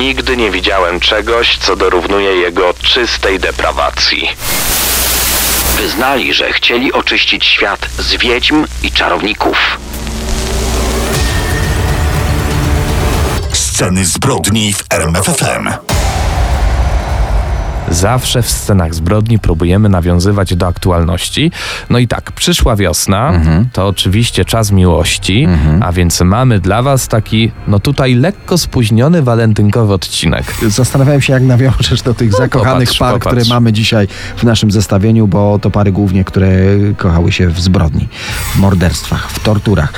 Nigdy nie widziałem czegoś, co dorównuje jego czystej deprawacji. Wyznali, że chcieli oczyścić świat z wiedźm i czarowników. Sceny zbrodni w RMFFM. Zawsze w scenach zbrodni próbujemy nawiązywać do aktualności. No i tak, przyszła wiosna, to oczywiście czas miłości, a więc mamy dla Was taki, no tutaj lekko spóźniony walentynkowy odcinek. Zastanawiałem się, jak nawiążesz do tych zakochanych popatrz, par, popatrz. które mamy dzisiaj w naszym zestawieniu, bo to pary głównie, które kochały się w zbrodni, w morderstwach, w torturach.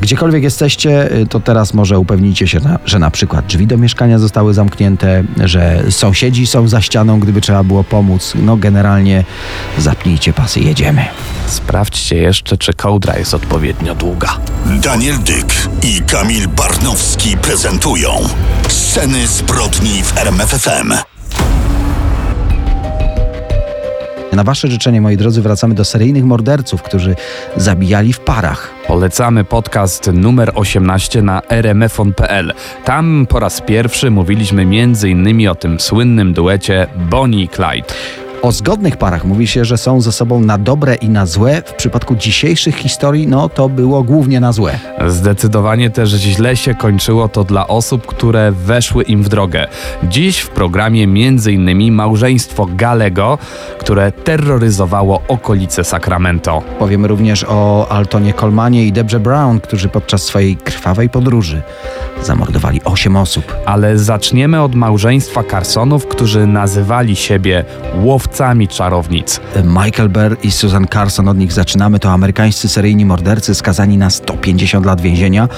Gdziekolwiek jesteście, to teraz może upewnijcie się, na, że na przykład drzwi do mieszkania zostały zamknięte, że sąsiedzi są za ścianą, gdyby trzeba było pomóc. No generalnie zapnijcie pasy, jedziemy. Sprawdźcie jeszcze, czy kołdra jest odpowiednio długa. Daniel Dyk i Kamil Barnowski prezentują Sceny zbrodni w RMFFM. Na wasze życzenie, moi drodzy, wracamy do seryjnych morderców, którzy zabijali w parach. Polecamy podcast numer 18 na rmfon.pl. Tam po raz pierwszy mówiliśmy m.in. o tym słynnym duecie Bonnie i Clyde. O zgodnych parach mówi się, że są ze sobą na dobre i na złe. W przypadku dzisiejszych historii, no to było głównie na złe. Zdecydowanie też źle się kończyło to dla osób, które weszły im w drogę. Dziś w programie m.in. małżeństwo Galego, które terroryzowało okolice Sacramento. Powiemy również o Altonie Colmanie i Debrze Brown, którzy podczas swojej krwawej podróży zamordowali 8 osób. Ale zaczniemy od małżeństwa Carsonów, którzy nazywali siebie łowcami czarownic. Michael Burr i Susan Carson, od nich zaczynamy, to amerykańscy seryjni mordercy skazani na 150 lat więzienia,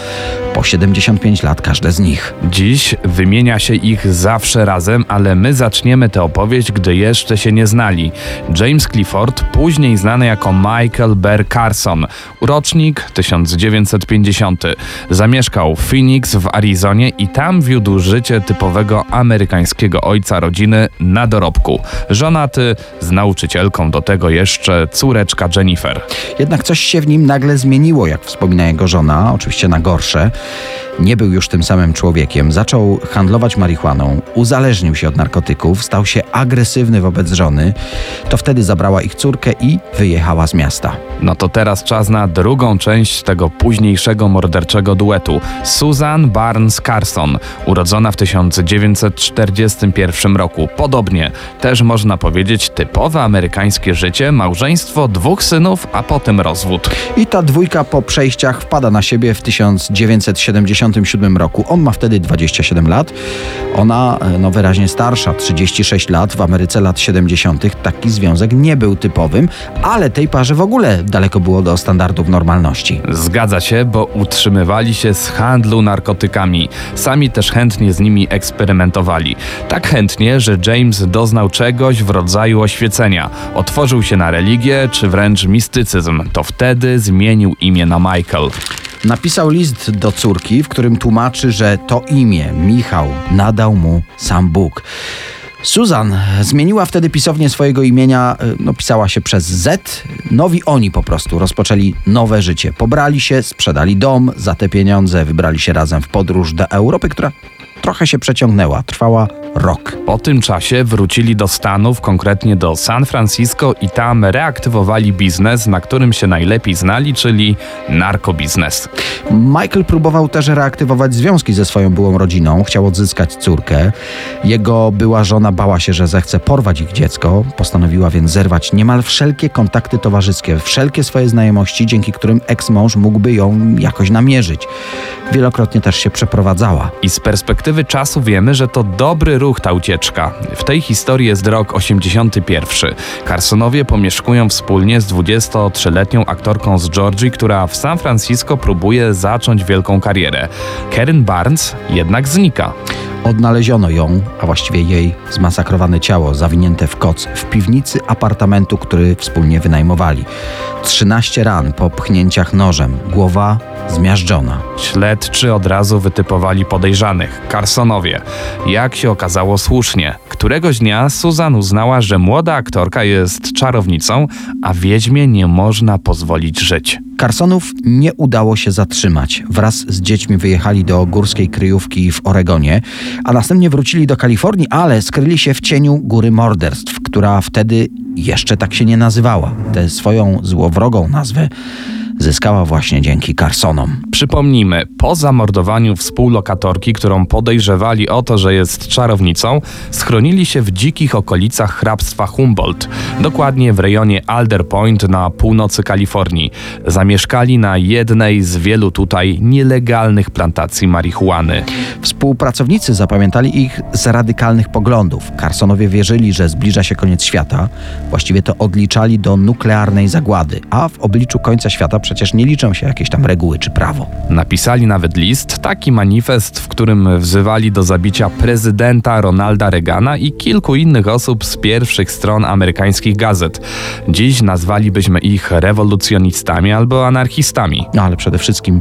po 75 lat każde z nich. Dziś wymienia się ich zawsze razem, ale my zaczniemy tę opowieść, gdy jeszcze się nie znali. James Clifford, później znany jako Michael Bear Carson, rocznik 1950. Zamieszkał w Phoenix w Arizonie i tam wiódł życie typowego amerykańskiego ojca rodziny na dorobku. Żonaty, z nauczycielką do tego jeszcze córeczka Jennifer. Jednak coś się w nim nagle zmieniło, jak wspomina jego żona, oczywiście na gorsze. Nie był już tym samym człowiekiem. Zaczął handlować marihuaną, uzależnił się od narkotyków, stał się agresywny wobec żony. To wtedy zabrała ich córkę i wyjechała z miasta. No to teraz czas na drugą część tego późniejszego morderczego duetu. Susan Barnes Carson, urodzona w 1941 roku. Podobnie, też można powiedzieć typowe amerykańskie życie, małżeństwo, dwóch synów, a potem rozwód. I ta dwójka po przejściach wpada na siebie w 1977 roku. On ma wtedy 27 lat, ona e, no wyraźnie starsza, 36 lat. W Ameryce lat 70. taki związek nie był typowym, ale tej parze w ogóle daleko było do standardów normalności. Zgadza się, bo utrzymywali się z handlu narkotykami. Sami też chętnie z nimi eksperymentowali. Tak chętnie, że James doznał czegoś w rodzaju oświecenia. Otworzył się na religię, czy wręcz mistycyzm. To wtedy zmienił imię na Michael. Napisał list do córki, w którym tłumaczy, że to imię, Michał, nadał mu sam Bóg. Susan zmieniła wtedy pisownię swojego imienia, y, no pisała się przez Z. Nowi oni po prostu rozpoczęli nowe życie. Pobrali się, sprzedali dom, za te pieniądze wybrali się razem w podróż do Europy, która trochę się przeciągnęła, trwała rok. Po tym czasie wrócili do Stanów, konkretnie do San Francisco i tam reaktywowali biznes, na którym się najlepiej znali, czyli narkobiznes. Michael próbował też reaktywować związki ze swoją byłą rodziną, chciał odzyskać córkę. Jego była żona bała się, że zechce porwać ich dziecko, postanowiła więc zerwać niemal wszelkie kontakty towarzyskie, wszelkie swoje znajomości, dzięki którym eks-mąż mógłby ją jakoś namierzyć. Wielokrotnie też się przeprowadzała. I z perspektywy czasu wiemy, że to dobry ruch ta ucieczka. W tej historii jest rok 81. Carsonowie pomieszkują wspólnie z 23-letnią aktorką z Georgii, która w San Francisco próbuje zacząć wielką karierę. Karen Barnes jednak znika. Odnaleziono ją, a właściwie jej zmasakrowane ciało zawinięte w koc w piwnicy apartamentu, który wspólnie wynajmowali. 13 ran po pchnięciach nożem, głowa zmiażdżona. Śledczy od razu wytypowali podejrzanych Carsonowie. Jak się okazało słusznie. Któregoś dnia Susan uznała, że młoda aktorka jest czarownicą, a wiedźmie nie można pozwolić żyć. Carsonów nie udało się zatrzymać. Wraz z dziećmi wyjechali do górskiej kryjówki w Oregonie, a następnie wrócili do Kalifornii, ale skryli się w cieniu góry morderstw, która wtedy jeszcze tak się nie nazywała. Tę swoją złowrogą nazwę zyskała właśnie dzięki Carsonom. Przypomnijmy, po zamordowaniu współlokatorki, którą podejrzewali o to, że jest czarownicą, schronili się w dzikich okolicach hrabstwa Humboldt, dokładnie w rejonie Alder Point na północy Kalifornii. Zamieszkali na jednej z wielu tutaj nielegalnych plantacji marihuany. Współpracownicy zapamiętali ich z radykalnych poglądów. Carsonowie wierzyli, że zbliża się koniec świata. Właściwie to odliczali do nuklearnej zagłady, a w obliczu końca świata przecież nie liczą się jakieś tam reguły czy prawo. Napisali nawet list, taki manifest, w którym wzywali do zabicia prezydenta Ronalda Reagana i kilku innych osób z pierwszych stron amerykańskich gazet. Dziś nazwalibyśmy ich rewolucjonistami albo anarchistami. No ale przede wszystkim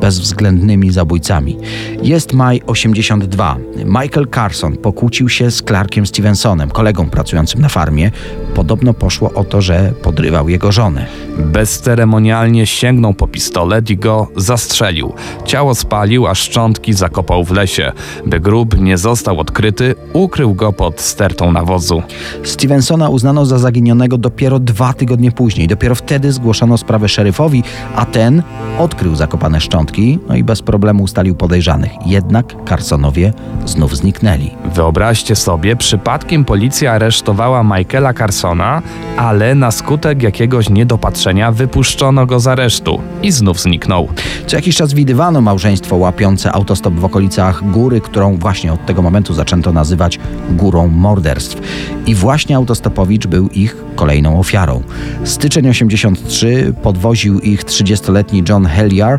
bezwzględnymi zabójcami. Jest maj 82. Michael Carson pokłócił się z Clarkiem Stevensonem, kolegą pracującym na farmie. Podobno poszło o to, że podrywał jego żonę. Bezceremonialnie sięgnął po pistolet i go zastrzelił. Ciało spalił, a szczątki zakopał w lesie. By grób nie został odkryty, ukrył go pod stertą nawozu. Stevensona uznano za zaginionego dopiero dwa tygodnie później. Dopiero wtedy zgłoszono sprawę szeryfowi, a ten odkrył zakopane szczątki, no i bez problemu ustalił podejrzanych. Jednak Carsonowie znów zniknęli. Wyobraźcie sobie, przypadkiem policja aresztowała Michaela Carsona, ale na skutek jakiegoś niedopatrzenia wypuszczono go z aresztu i znów zniknął. Co jakiś czas widywano małżeństwo łapiące autostop w okolicach góry, którą właśnie od tego momentu zaczęto nazywać górą morderstw. I właśnie autostopowicz był ich kolejną ofiarą. Styczeń 83 podwoził ich 30-letni John Helliar.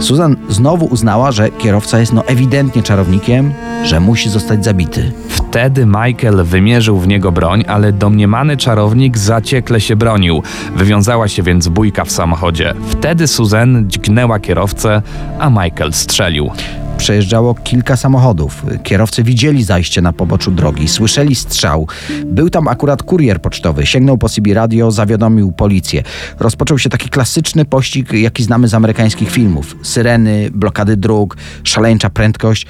Susan znowu uznała, że kierowca jest no ewidentnie czarownikiem, że musi zostać zabity. Wtedy Michael wymierzył w niego broń, ale domniemany czarownik zaciekle się bronił. Wywiązała się więc bójka w samochodzie. Wtedy Susan dźgnęła kierowcę, a Michael strzelił. Przejeżdżało kilka samochodów. Kierowcy widzieli zajście na poboczu drogi, słyszeli strzał. Był tam akurat kurier pocztowy. Sięgnął po CB radio, zawiadomił policję. Rozpoczął się taki klasyczny pościg, jaki znamy z amerykańskich filmów. Syreny, blokady dróg, szaleńcza prędkość.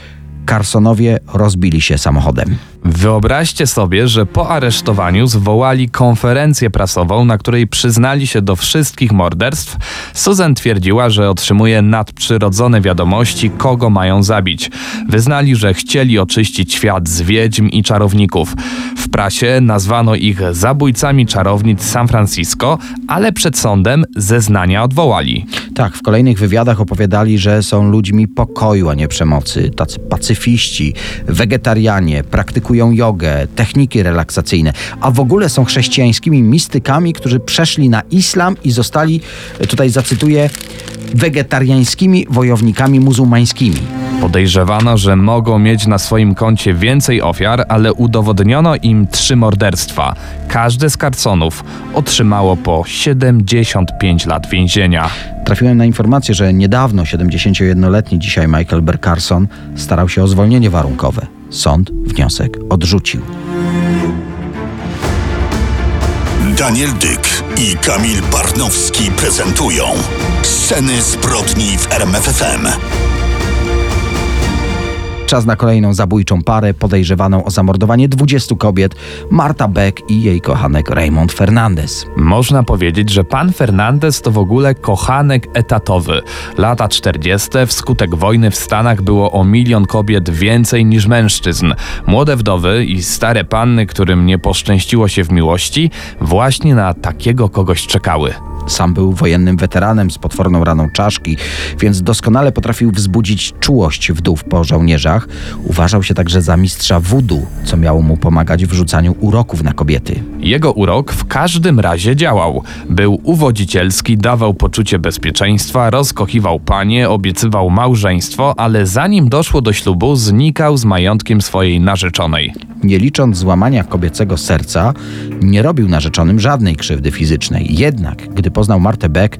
Carsonowie rozbili się samochodem. Wyobraźcie sobie, że po aresztowaniu zwołali konferencję prasową, na której przyznali się do wszystkich morderstw. Susan twierdziła, że otrzymuje nadprzyrodzone wiadomości, kogo mają zabić. Wyznali, że chcieli oczyścić świat z wiedźm i czarowników. W prasie nazwano ich zabójcami czarownic San Francisco, ale przed sądem zeznania odwołali. Tak, w kolejnych wywiadach opowiadali, że są ludźmi pokoju, a nie przemocy. Tacy pacyfiści, wegetarianie, praktykują jogę, techniki relaksacyjne, a w ogóle są chrześcijańskimi mistykami, którzy przeszli na islam i zostali, tutaj zacytuję, wegetariańskimi wojownikami muzułmańskimi. Podejrzewano, że mogą mieć na swoim koncie więcej ofiar, ale udowodniono im trzy morderstwa. Każde z Carsonów otrzymało po 75 lat więzienia. Trafiłem na informację, że niedawno 71-letni dzisiaj Michael Ber Carson starał się o zwolnienie warunkowe. Sąd wniosek odrzucił. Daniel Dyk i Kamil Barnowski prezentują Sceny zbrodni w RMFFM. Czas na kolejną zabójczą parę podejrzewaną o zamordowanie 20 kobiet, Marta Beck i jej kochanek Raymond Fernandez. Można powiedzieć, że pan Fernandez to w ogóle kochanek etatowy. Lata 40. wskutek wojny w Stanach było o milion kobiet więcej niż mężczyzn. Młode wdowy i stare panny, którym nie poszczęściło się w miłości, właśnie na takiego kogoś czekały. Sam był wojennym weteranem z potworną raną czaszki, więc doskonale potrafił wzbudzić czułość wdów po żołnierzach. Uważał się także za mistrza wudu, co miało mu pomagać w rzucaniu uroków na kobiety. Jego urok w każdym razie działał. Był uwodzicielski, dawał poczucie bezpieczeństwa, rozkochiwał panie, obiecywał małżeństwo, ale zanim doszło do ślubu, znikał z majątkiem swojej narzeczonej. Nie licząc złamania kobiecego serca, nie robił narzeczonym żadnej krzywdy fizycznej. Jednak, gdy poznał Martę Beck,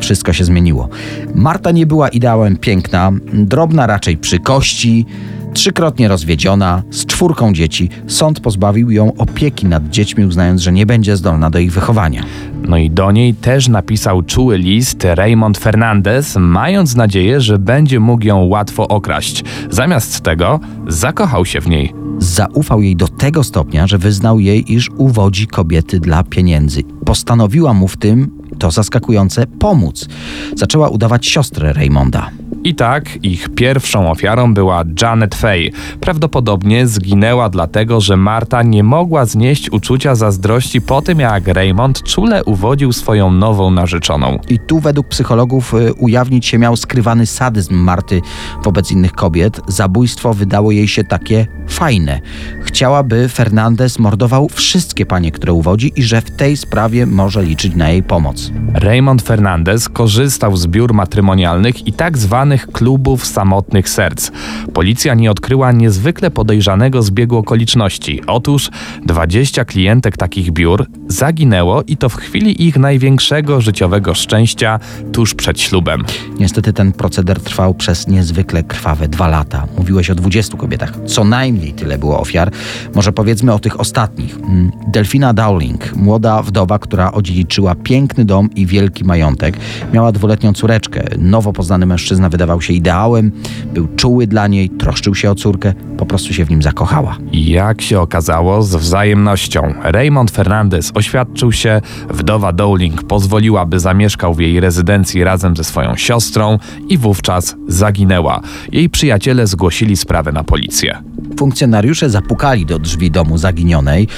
wszystko się zmieniło. Marta nie była ideałem piękna, drobna raczej przy kości, trzykrotnie rozwiedziona, z czwórką dzieci. Sąd pozbawił ją opieki nad dziećmi, uznając, że nie będzie zdolna do ich wychowania. No i do niej też napisał czuły list Raymond Fernandez, mając nadzieję, że będzie mógł ją łatwo okraść. Zamiast tego zakochał się w niej. Zaufał jej do tego stopnia, że wyznał jej, iż uwodzi kobiety dla pieniędzy. Postanowiła mu w tym, to zaskakujące, pomóc. Zaczęła udawać siostrę Raymonda. I tak ich pierwszą ofiarą była Janet Fay. Prawdopodobnie zginęła dlatego, że Marta nie mogła znieść uczucia zazdrości po tym, jak Raymond czule uwodził swoją nową narzeczoną. I tu według psychologów y, ujawnić się miał skrywany sadyzm Marty wobec innych kobiet. Zabójstwo wydało jej się takie fajne. Chciała, by Fernandez mordował wszystkie panie, które uwodzi i że w tej sprawie może liczyć na jej pomoc. Raymond Fernandez korzystał z biur matrymonialnych i tak zwanych klubów samotnych serc. Policja nie odkryła niezwykle podejrzanego zbiegu okoliczności. Otóż 20 klientek takich biur zaginęło i to w chwili ich największego życiowego szczęścia tuż przed ślubem. Niestety ten proceder trwał przez niezwykle krwawe dwa lata. Mówiłeś o 20 kobietach. Co najmniej tyle było ofiar. Może powiedzmy o tych ostatnich. Mm, Delfina Dowling, młoda wdowa, która odziedziczyła piękny dom i wielki majątek. Miała dwuletnią córeczkę. Nowo poznany mężczyzna wydawał się ideałem, był czuły dla niej, troszczył się o córkę, po prostu się w nim zakochała. Jak się okazało, z wzajemnością. Raymond Fernandez oświadczył się, wdowa Dowling pozwoliła, by zamieszkał w jej rezydencji razem ze swoją siostrą i wówczas zaginęła. Jej przyjaciele zgłosili sprawę na policję. Funkcjonariusze zapukali do drzwi domu zaginionej.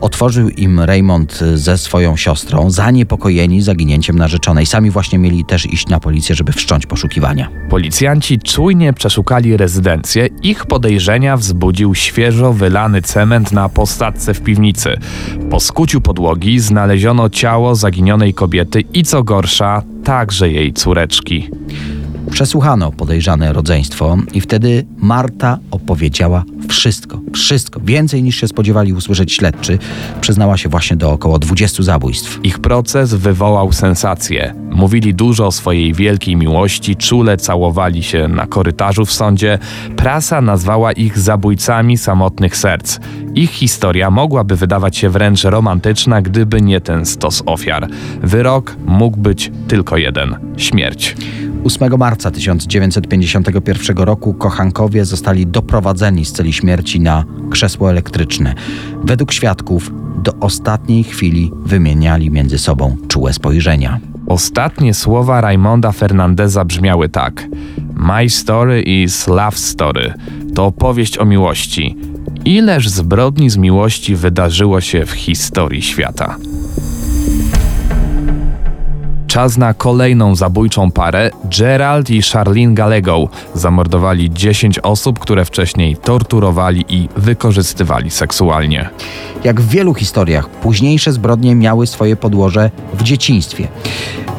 Otworzył im Raymond ze swoją siostrą, zaniepokojeni zaginięciem narzeczonej. Sami właśnie mieli też iść na policję, żeby wszcząć poszukiwania. Policjanci czujnie przeszukali rezydencję. Ich podejrzenia wzbudził świeżo wylany cement na postawce w piwnicy. Po skuciu podłogi znaleziono ciało zaginionej kobiety i co gorsza, także jej córeczki. Przesłuchano podejrzane rodzeństwo i wtedy Marta opowiedziała wszystko, wszystko, więcej niż się spodziewali usłyszeć śledczy. Przyznała się właśnie do około 20 zabójstw. Ich proces wywołał sensację. Mówili dużo o swojej wielkiej miłości, czule całowali się na korytarzu w sądzie. Prasa nazwała ich zabójcami samotnych serc. Ich historia mogłaby wydawać się wręcz romantyczna, gdyby nie ten stos ofiar. Wyrok mógł być tylko jeden śmierć. 8 marca 1951 roku kochankowie zostali doprowadzeni z celi śmierci na krzesło elektryczne. Według świadków do ostatniej chwili wymieniali między sobą czułe spojrzenia. Ostatnie słowa Raymonda Fernandeza brzmiały tak: My story is love story. To opowieść o miłości. Ileż zbrodni z miłości wydarzyło się w historii świata. Czas na kolejną zabójczą parę. Gerald i Charlene Gallego zamordowali 10 osób, które wcześniej torturowali i wykorzystywali seksualnie. Jak w wielu historiach, późniejsze zbrodnie miały swoje podłoże w dzieciństwie.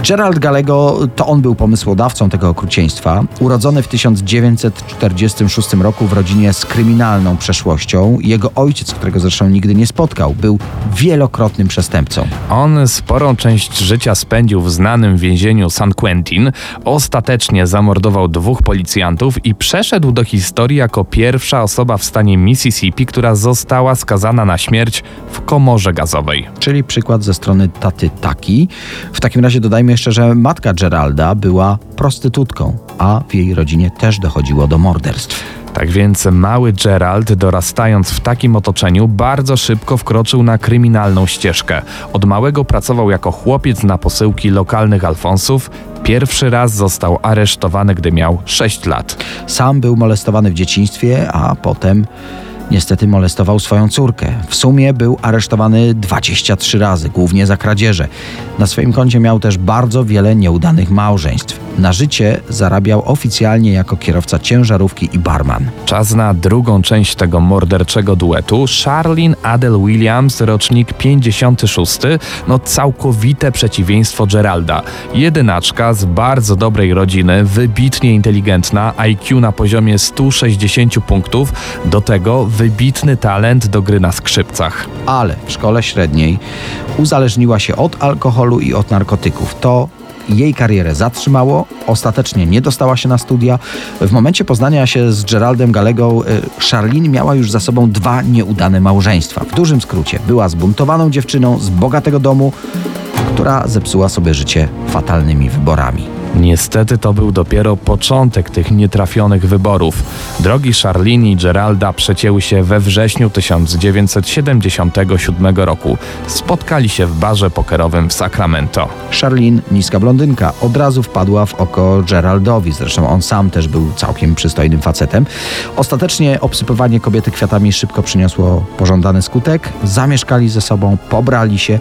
Gerald Gallego to on był pomysłodawcą tego okrucieństwa. Urodzony w 1946 roku w rodzinie z kryminalną przeszłością, jego ojciec, którego zresztą nigdy nie spotkał, był wielokrotnym przestępcą. On sporą część życia spędził w znanym więzieniu San Quentin, ostatecznie zamordował dwóch policjantów i przeszedł do historii jako pierwsza osoba w stanie Mississippi, która została skazana na śmierć w komorze gazowej. Czyli przykład ze strony taty taki. W takim razie dodajmy jeszcze, że matka Geralda była prostytutką, a w jej rodzinie też dochodziło do morderstw. Tak więc mały Gerald, dorastając w takim otoczeniu, bardzo szybko wkroczył na kryminalną ścieżkę. Od małego pracował jako chłopiec na posyłki lokalnych Alfonsów. Pierwszy raz został aresztowany, gdy miał 6 lat. Sam był molestowany w dzieciństwie, a potem niestety molestował swoją córkę. W sumie był aresztowany 23 razy, głównie za kradzieże. Na swoim koncie miał też bardzo wiele nieudanych małżeństw. Na życie zarabiał oficjalnie jako kierowca ciężarówki i barman. Czas na drugą część tego morderczego duetu. Charlene Adele Williams, rocznik 56, no całkowite przeciwieństwo Geralda. Jedynaczka z bardzo dobrej rodziny, wybitnie inteligentna, IQ na poziomie 160 punktów, do tego wybitny talent do gry na skrzypcach. Ale w szkole średniej uzależniła się od alkoholu i od narkotyków. To jej karierę zatrzymało, ostatecznie nie dostała się na studia. W momencie poznania się z Geraldem Galegą, y, Charlene miała już za sobą dwa nieudane małżeństwa. W dużym skrócie, była zbuntowaną dziewczyną z bogatego domu, która zepsuła sobie życie fatalnymi wyborami. Niestety to był dopiero początek tych nietrafionych wyborów. Drogi Charlene i Geralda przecięły się we wrześniu 1977 roku. Spotkali się w barze pokerowym w Sacramento. Charlene, niska blondynka, od razu wpadła w oko Geraldowi. Zresztą on sam też był całkiem przystojnym facetem. Ostatecznie obsypywanie kobiety kwiatami szybko przyniosło pożądany skutek. Zamieszkali ze sobą, pobrali się,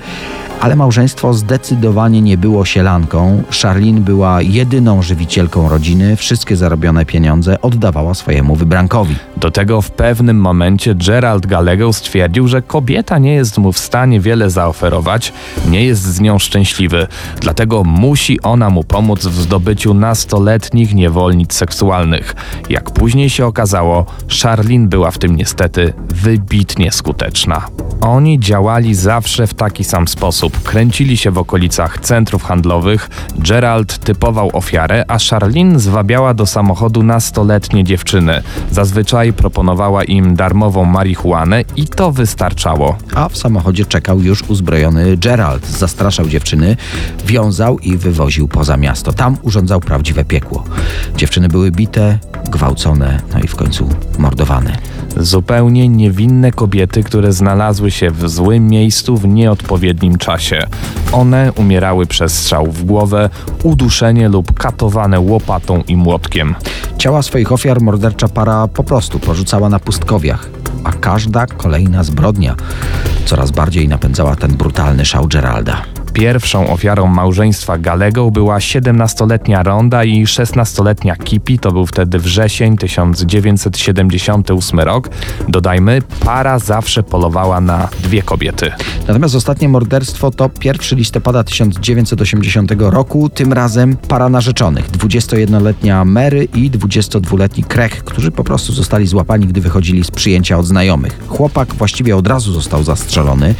ale małżeństwo zdecydowanie nie było sielanką. Charlene była jedyną żywicielką rodziny. Wszystkie zarobione pieniądze oddawała swojemu wybrankowi. Do tego w pewnym momencie Gerald Gallego stwierdził, że kobieta nie jest mu w stanie wiele zaoferować, nie jest z nią szczęśliwy, dlatego musi ona mu pomóc w zdobyciu nastoletnich niewolnic seksualnych. Jak później się okazało, Charlene była w tym niestety wybitnie skuteczna. Oni działali zawsze w taki sam sposób. Kręcili się w okolicach centrów handlowych, Gerald ofiarę, a Charlene zwabiała do samochodu nastoletnie dziewczyny. Zazwyczaj proponowała im darmową marihuanę i to wystarczało. A w samochodzie czekał już uzbrojony Gerald. Zastraszał dziewczyny, wiązał i wywoził poza miasto. Tam urządzał prawdziwe piekło. Dziewczyny były bite, gwałcone, no i w końcu mordowane. Zupełnie niewinne kobiety, które znalazły się w złym miejscu w nieodpowiednim czasie. One umierały przez strzał w głowę, uduszenie lub katowane łopatą i młotkiem. Ciała swoich ofiar mordercza para po prostu porzucała na pustkowiach, a każda kolejna zbrodnia coraz bardziej napędzała ten brutalny szał Geralda. Pierwszą ofiarą małżeństwa Galego była 17-letnia Ronda i 16-letnia Kipi, to był wtedy wrzesień 1978 rok. Dodajmy, para zawsze polowała na dwie kobiety. Natomiast ostatnie morderstwo to 1 listopada 1980 roku, tym razem para narzeczonych, 21-letnia Mary i 22-letni Craig, którzy po prostu zostali złapani, gdy wychodzili z przyjęcia od znajomych. Chłopak właściwie od razu został zastrzelony,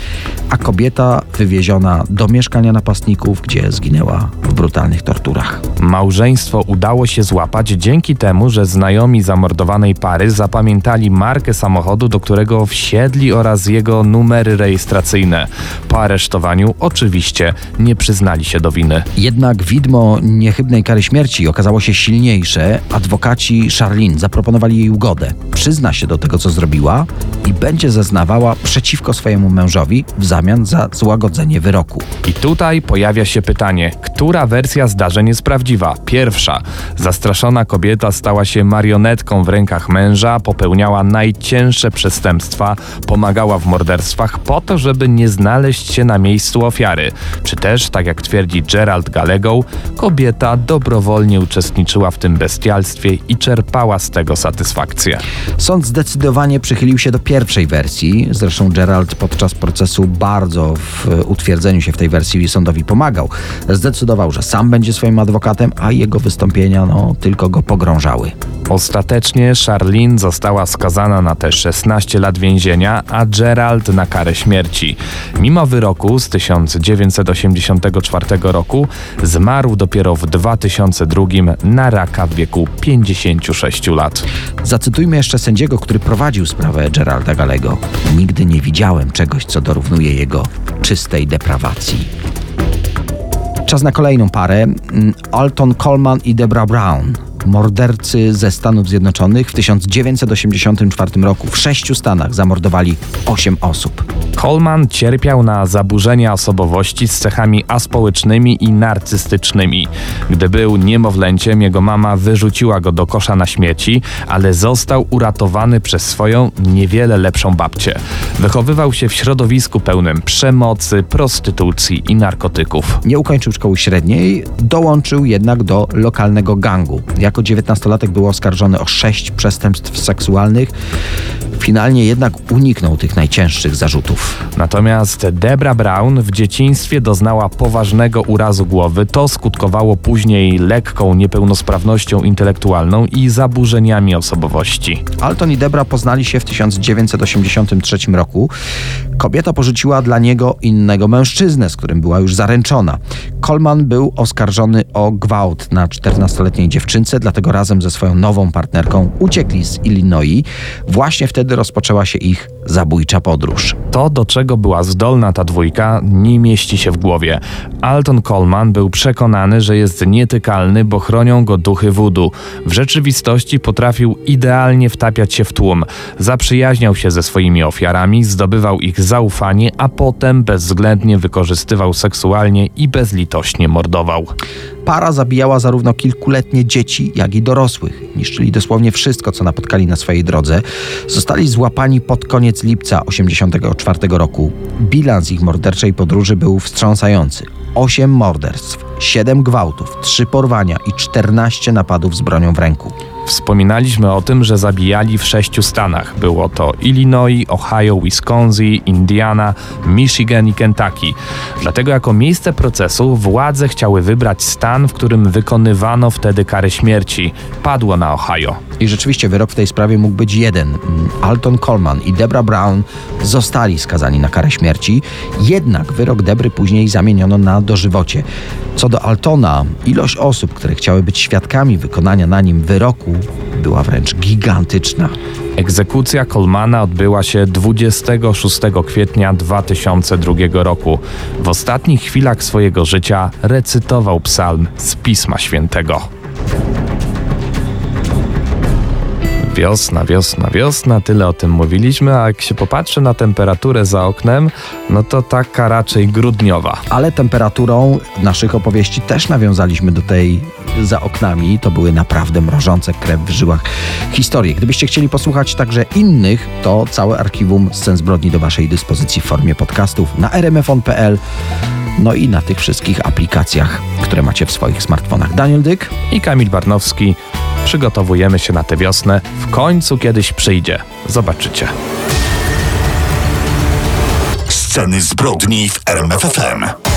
a kobieta wywieziona do mieszkania napastników, gdzie zginęła w brutalnych torturach. Małżeństwo udało się złapać dzięki temu, że znajomi zamordowanej pary zapamiętali markę samochodu, do którego wsiedli oraz jego numery rejestracyjne. Po aresztowaniu oczywiście nie przyznali się do winy. Jednak widmo niechybnej kary śmierci okazało się silniejsze. Adwokaci Charlene zaproponowali jej ugodę. Przyzna się do tego, co zrobiła i będzie zeznawała przeciwko swojemu mężowi w zamian za złagodzenie wyroku. I tutaj pojawia się pytanie, która wersja zdarzeń jest prawdziwa? Pierwsza. Zastraszona kobieta stała się marionetką w rękach męża, popełniała najcięższe przestępstwa, pomagała w morderstwach po to, żeby nie znaleźć się na miejscu ofiary. Czy też, tak jak twierdzi Gerald Gallego, kobieta dobrowolnie uczestniczyła w tym bestialstwie i czerpała z tego satysfakcję. Sąd zdecydowanie przychylił się do pierwszej wersji. Zresztą Gerald podczas procesu bardzo w utwierdzeniu się w tej wersji sądowi pomagał. Zdecydował, że sam będzie swoim adwokatem, a jego wystąpienia no, tylko go pogrążały. Ostatecznie Charlene została skazana na te 16 lat więzienia, a Gerald na karę śmierci. Mimo wyroku z 1984 roku zmarł dopiero w 2002 na raka w wieku 56 lat. Zacytujmy jeszcze sędziego, który prowadził sprawę Geralda Galego. Nigdy nie widziałem czegoś, co dorównuje jego czystej deprawacji. Czas na kolejną parę. Mm, Alton Coleman i Debra Brown. Mordercy ze Stanów Zjednoczonych w 1984 roku w sześciu stanach zamordowali 8 osób. Coleman cierpiał na zaburzenia osobowości z cechami aspołecznymi i narcystycznymi. Gdy był niemowlęciem, jego mama wyrzuciła go do kosza na śmieci, ale został uratowany przez swoją niewiele lepszą babcię. Wychowywał się w środowisku pełnym przemocy, prostytucji i narkotyków. Nie ukończył szkoły średniej, dołączył jednak do lokalnego gangu. Jako dziewiętnastolatek był oskarżony o sześć przestępstw seksualnych. Finalnie jednak uniknął tych najcięższych zarzutów. Natomiast Debra Brown w dzieciństwie doznała poważnego urazu głowy. To skutkowało później lekką niepełnosprawnością intelektualną i zaburzeniami osobowości. Alton i Debra poznali się w 1983 roku. Kobieta porzuciła dla niego innego mężczyznę, z którym była już zaręczona. Coleman był oskarżony o gwałt na 14-letniej dziewczynce, dlatego razem ze swoją nową partnerką uciekli z Illinois. Właśnie wtedy rozpoczęła się ich zabójcza podróż. To, do czego była zdolna ta dwójka, nie mieści się w głowie. Alton Coleman był przekonany, że jest nietykalny, bo chronią go duchy wudu. W rzeczywistości potrafił idealnie wtapiać się w tłum. Zaprzyjaźniał się ze swoimi ofiarami, zdobywał ich zaufanie, a potem bezwzględnie wykorzystywał seksualnie i bezlitośnie mordował. Para zabijała zarówno kilkuletnie dzieci, jak i dorosłych. Niszczyli dosłownie wszystko, co napotkali na swojej drodze. Zostali złapani pod koniec lipca 1984 roku. Bilans ich morderczej podróży był wstrząsający. 8 morderstw, 7 gwałtów, 3 porwania i 14 napadów z bronią w ręku. Wspominaliśmy o tym, że zabijali w sześciu stanach. Było to Illinois, Ohio, Wisconsin, Indiana, Michigan i Kentucky. Dlatego jako miejsce procesu władze chciały wybrać stan, w którym wykonywano wtedy karę śmierci. Padło na Ohio. I rzeczywiście wyrok w tej sprawie mógł być jeden. Alton Coleman i Debra Brown zostali skazani na karę śmierci, jednak wyrok Debry później zamieniono na dożywocie. Co do Altona, ilość osób, które chciały być świadkami wykonania na nim wyroku, była wręcz gigantyczna. Egzekucja Colmana odbyła się 26 kwietnia 2002 roku. W ostatnich chwilach swojego życia recytował psalm z Pisma Świętego. Wiosna, wiosna, wiosna, tyle o tym mówiliśmy, a jak się popatrzy na temperaturę za oknem, no to taka raczej grudniowa. Ale temperaturą naszych opowieści też nawiązaliśmy do tej za oknami. To były naprawdę mrożące krew w żyłach historie. Gdybyście chcieli posłuchać także innych, to całe archiwum scen zbrodni do Waszej dyspozycji w formie podcastów na rmfon.pl, no i na tych wszystkich aplikacjach, które macie w swoich smartfonach. Daniel Dyk. I Kamil Barnowski. Przygotowujemy się na tę wiosnę. W końcu kiedyś przyjdzie. Zobaczycie. Sceny zbrodni w RMFFM.